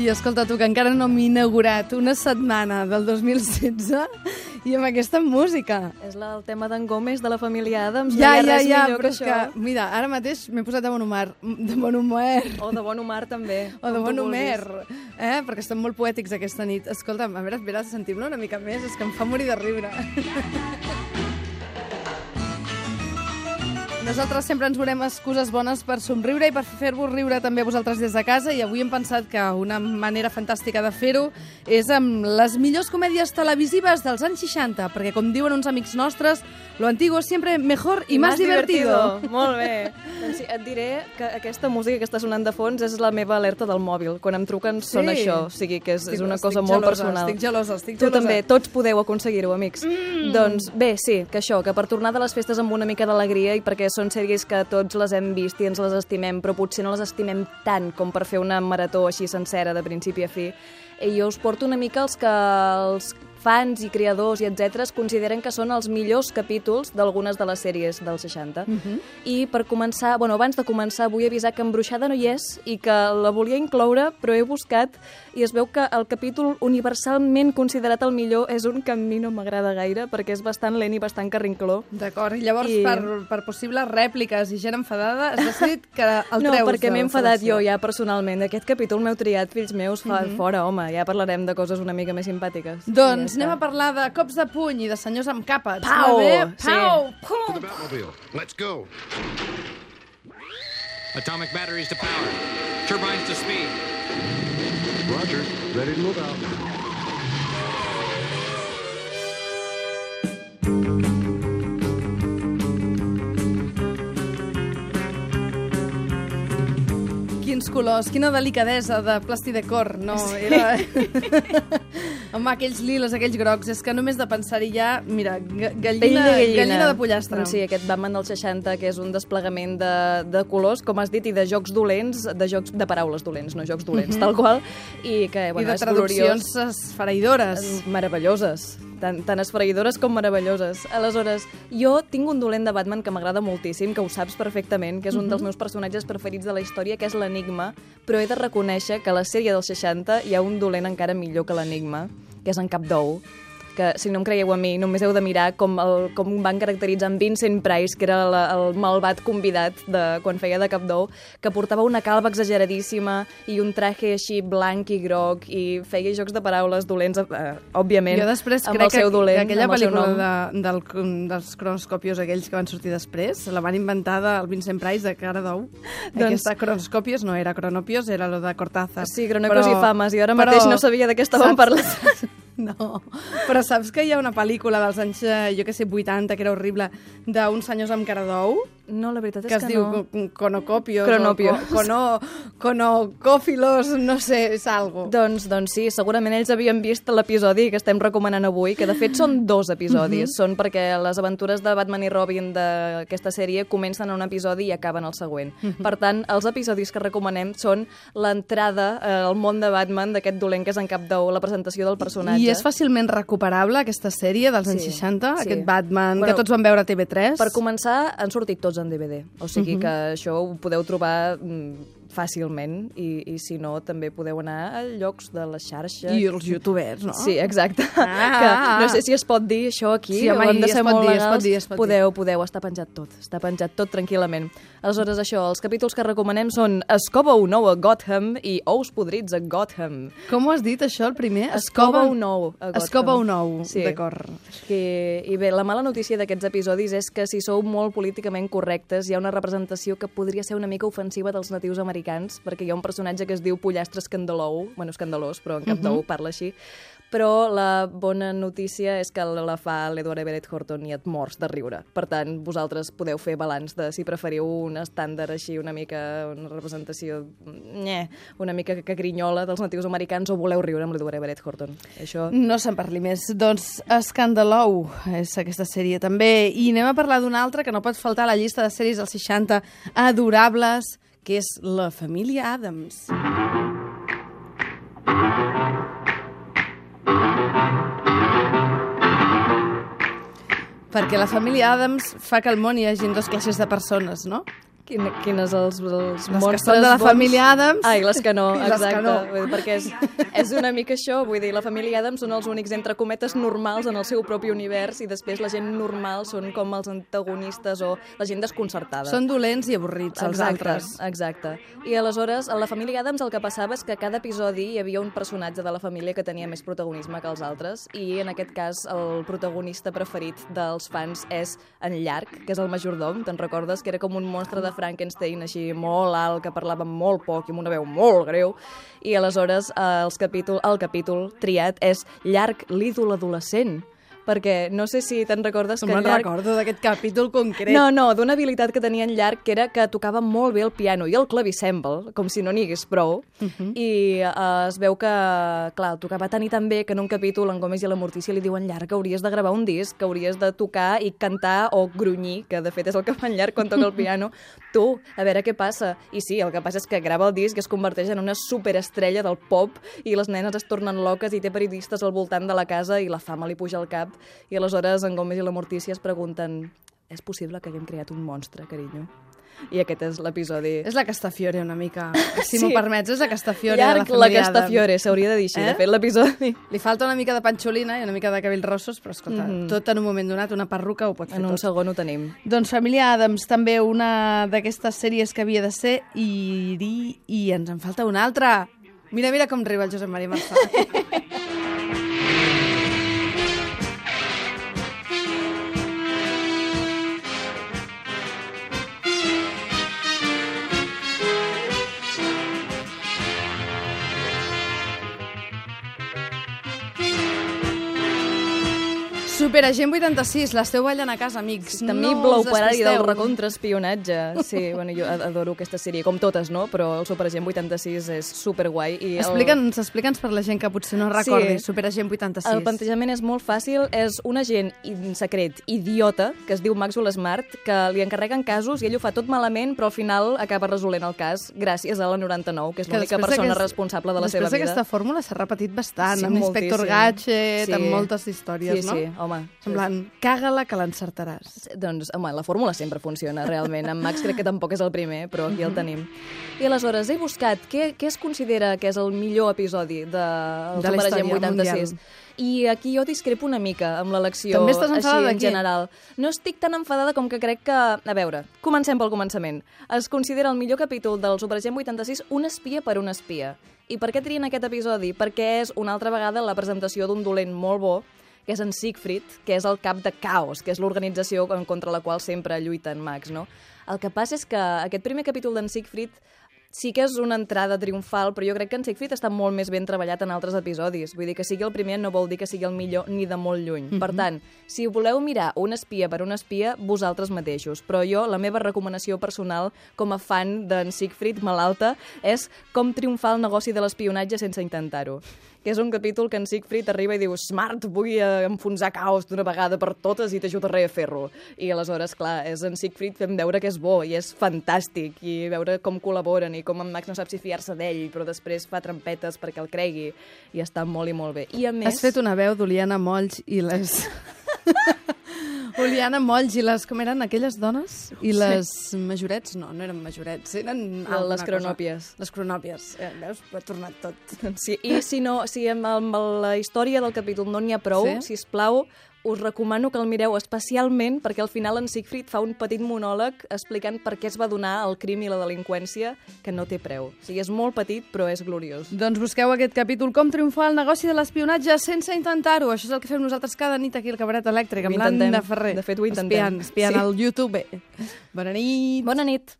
I escolta, tu, que encara no m'he inaugurat una setmana del 2016 i amb aquesta música. És la, el tema d'en Gómez, de la família Adams. Ja, no hi ha ja, res ja, millor però que és això. que, mira, ara mateix m'he posat de bon humor. De bon humor. O de bon humor, també. O de bon humor, eh? perquè estem molt poètics aquesta nit. Escolta'm, a veure, espera, sentim-lo una mica més, és que em fa morir de riure. Nosaltres sempre ens veurem excuses bones per somriure i per fer-vos riure també a vosaltres des de casa i avui hem pensat que una manera fantàstica de fer-ho és amb les millors comèdies televisives dels anys 60, perquè com diuen uns amics nostres, lo antiguo siempre mejor y, más, divertido. Molt bé. doncs sí, et diré que aquesta música que està sonant de fons és la meva alerta del mòbil. Quan em truquen sona Sí. això, o sigui que és, Estic- és una cosa molt gelosa, personal. estic gelosa, estic Tu gelosa. també, tots podeu aconseguir-ho, amics. Mm. Doncs bé, sí, que això, que per tornar de les festes amb una mica d'alegria i perquè són sèries que tots les hem vist i ens les estimem, però potser no les estimem tant com per fer una marató així sencera de principi a fi, i jo us porto una mica els que els fans i creadors i etc consideren que són els millors capítols d'algunes de les sèries dels 60. Mm -hmm. I per començar, bueno, abans de començar vull avisar que Embruixada no hi és i que la volia incloure, però he buscat i es veu que el capítol universalment considerat el millor és un que a mi no m'agrada gaire perquè és bastant lent i bastant carrincló. D'acord, i llavors I- per, per possibles rèpliques i gent enfadada has decidit que el no, treus perquè de m'he enfadat jo ja personalment. Aquest capítol m'heu triat, fills meus, fa fora, home, ja parlarem de coses una mica més simpàtiques. Doncs Ja anem a parlar de cops de puny i de senyors amb càpets. Pau! Sí. Pau! To Pum! the Batmobile. Let's go. Atomic batteries to power. Turbines to speed. Roger. Ready to move out. Quins colors, quina delicadesa de plastidecor, no? Era... Home, aquells liles, aquells grocs, és que només de pensar-hi ja, mira, gallina, de gallina. gallina de pollastre. Doncs sí, aquest Batman dels 60, que és un desplegament de, de colors, com has dit, i de jocs dolents, de jocs de paraules dolents, no jocs dolents, tal qual, i que, I bueno, de és traduccions gloriós. esfereïdores. meravelloses, tan, tan esfereïdores com meravelloses. Aleshores, jo tinc un dolent de Batman que m'agrada moltíssim, que ho saps perfectament, que és un dels meus personatges preferits de la història, que és l'Enigma, però he de reconèixer que a la sèrie dels 60 hi ha un dolent encara millor que l'Enigma, que és en Cap d'Ou, que si no em creieu a mi, només heu de mirar com, el, com van caracteritzar en Vincent Price, que era la, el malvat convidat de, quan feia de cap d'ou, que portava una calva exageradíssima i un traje així blanc i groc i feia jocs de paraules dolents, eh, òbviament, Jo després amb crec el seu que, dolent, que aquella el pel·lícula de, del, dels cronoscopios aquells que van sortir després, la van inventar del Vincent Price de cara d'ou. Doncs- Aquesta cronoscopios no era cronopios, era lo de Cortázar. Sí, cronopios i fames, i ara mateix no sabia de què estàvem saps- parlant. No, però saps que hi ha una pel·lícula dels anys, eh, jo que sé, 80, que era horrible, d'uns senyors amb cara d'ou, No, la veritat és que es que diu no. co- conocopios, Cronopios. o co- cono, conocófilos, no sé, és algo. Doncs, doncs sí, segurament ells havien vist l'episodi que estem recomanant avui, que de fet són dos episodis. Són perquè les aventures de Batman i Robin d'aquesta sèrie comencen en un episodi i acaben el següent. Per tant, els episodis que recomanem són l'entrada eh, al món de Batman d'aquest dolent que és en cap d'ou, la presentació del personatge. I és fàcilment recuperable, aquesta sèrie dels anys Sí, 60, sí. aquest Batman, Bueno, que tots van veure a TV3. Per començar, han sortit tots en DVD. O sigui que això ho podeu trobar mm, fàcilment i, i si no, també podeu anar a llocs de la xarxa. I els youtubers, no? Sí, exacte. Ah, que no sé si es pot dir això aquí, Sí, home, hem de i es ser pot molt dir, es legals. pot dir, es pot podeu, podeu, està penjat tot. Està penjat tot tranquil·lament. Aleshores, això, els capítols que recomanem són Escova un ou a Gotham i Ous podrits a Gotham. Com ho has dit, això, el primer? Escova un ou a Gotham. Escova un ou, Sí. d'acord. Que, I bé, la mala notícia d'aquests episodis és que si sou molt políticament correctes hi ha una representació que podria ser una mica ofensiva dels natius americans, perquè hi ha un personatge que es diu Pollastre Escandalou, bueno, escandalós, però en cap d'ou parla així, però la bona notícia és que la fa l'Edward Everett Horton i et mors de riure. Per tant, vosaltres podeu fer balanç de si preferiu un estàndard així, una mica, una representació, nye, una mica que grinyola dels natius americans o voleu riure amb l'Edward Everett Horton. Això No se'n parli més. Doncs Escandalou és aquesta sèrie també. I anem a parlar d'una altra que no pot faltar a la llista de sèries dels 60 adorables, que és La família Adams. Perquè la família Adams fa que al món hi hagin dues classes de persones, no? Quin, quines els, els Les que monstres són de la bons. família Adams. Ah, i les que no, les que exacte. no. Dir, Perquè és, és una mica això, vull dir, la família Adams són els únics, entre cometes, normals en el seu propi univers i després la gent normal són com els antagonistes o la gent desconcertada. Són dolents i avorrits, els Exacte, altres. exacte. I aleshores, a la família Adams el que passava és que a cada episodi hi havia un personatge de la família que tenia més protagonisme que els altres i en aquest cas el protagonista preferit dels fans és en Llarg, que és el majordom, te'n recordes? Que era com un monstre de Frankenstein així molt alt, que parlava molt poc i amb una veu molt greu. I aleshores eh, els capítol, el capítol triat és Llarg, l'ídol adolescent perquè no sé si te'n recordes No que me'n en Llarg recordo d'aquest capítol concret. no, no, d'una habilitat que tenia en llarg, que era que tocava molt bé el piano i el clavicèmbal, com si no n'hi hagués prou, uh -huh. i uh, es veu que, clar, tocava tant i tan bé que en un capítol en Gómez i la Mortícia li diuen llarg que hauries de gravar un disc, que hauries de tocar i cantar o grunyir, que de fet és el que fa en llarg quan toca el piano. tu, a veure què passa. I sí, el que passa és que grava el disc i es converteix en una superestrella del pop i les nenes es tornen loques i té periodistes al voltant de la casa i la fama li puja al cap i aleshores en Gómez i la Mortícia es pregunten és possible que haguem creat un monstre, carinyo? I aquest és l'episodi... És la Castafiore, una mica. Si Sí. m'ho permets, és la Castafiore de Llarg, la la Castafiore, s'hauria de dir així, Eh? de fet, l'episodi. Li falta una mica de panxolina i una mica de cabells rossos, però escolta, Mhm. tot en un moment donat, una perruca ho pot fer En un tot. segon ho tenim. Doncs Família Adams, també una d'aquestes sèries que havia de ser i, i, i ens en falta una altra. Mira, mira com riu el Josep Maria Marçà. Superagent 86, l'esteu ballant a casa, amics. També no operari del recontraespionatge. Sí, bueno, jo adoro aquesta sèrie, com totes, no? Però el Superagent 86 és superguai. I el... Explica'ns, explica'ns per la gent que potser no recordi, Sí. Superagent 86. El plantejament és molt fàcil. És un agent secret idiota, que es diu Maxwell Smart, que li encarreguen casos i ell ho fa tot malament, però al final acaba resolent el cas gràcies a la 99, que és l'única després persona d'aquest- responsable de la després seva vida. aquesta fórmula s'ha repetit bastant, Sí, amb l'Inspector. Gadget, Sí. amb moltes històries, sí, no? Sí, home. Semblant, caga-la que l'encertaràs. Doncs, home, la fórmula sempre funciona, realment. En Max crec que tampoc és el primer, però aquí el tenim. I aleshores, he buscat què, què es considera que és el millor episodi de, De la història 86. mundial. I aquí jo discrepo una mica amb l'elecció També estàs enfadada així en general. No estic tan enfadada com que crec que... A veure, comencem pel començament. Es considera el millor capítol del Superagent 86 un espia per un espia. I per què trien aquest episodi? Perquè és una altra vegada la presentació d'un dolent molt bo que és en Siegfried, que és el cap de Caos, que és l'organització contra la qual sempre lluita en Max, no? El que passa és que aquest primer capítol d'en Siegfried sí que és una entrada triomfal, però jo crec que en Siegfried està molt més ben treballat en altres episodis. Vull dir que sigui el primer no vol dir que sigui el millor ni de molt lluny. Mm -hmm. Per tant, si voleu mirar un espia per un espia, vosaltres mateixos. Però jo, la meva recomanació personal com a fan d'en Siegfried malalta és com triomfar el negoci de l'espionatge sense intentar-ho que és un capítol que en Siegfried arriba i diu Smart, vull eh, enfonsar caos d'una vegada per totes i t'ajudaré a fer-lo. I aleshores, clar, és en Siegfried fem veure que és bo i és fantàstic i veure com col·laboren i com en Max no sap si fiar-se d'ell, però després fa trampetes perquè el cregui i està molt i molt bé. I a més... Has fet una veu d'Oliana Molls i les... Oliana Molls i les... Com eren aquelles dones? I les majorets? No, no eren majorets, eren... alguna les cosa. cronòpies. Les cronòpies. Eh, veus? Ho ha tornat tot. Sí, I si no, si amb, amb la història del capítol no n'hi ha prou, Sí? sí? si us plau, us recomano que el mireu especialment perquè al final en Siegfried fa un petit monòleg explicant per què es va donar el crim i la delinqüència que no té preu. O sigui, és molt petit, però és gloriós. Doncs busqueu aquest capítol Com triomfar el negoci de l'espionatge sense intentar-ho. Això és el que fem nosaltres cada nit aquí al Cabaret Elèctric amb Ho l'Anna Ferrer. De fet, ho intentem. Espiant, espiant Sí. al YouTube. Bona nit. Bona nit.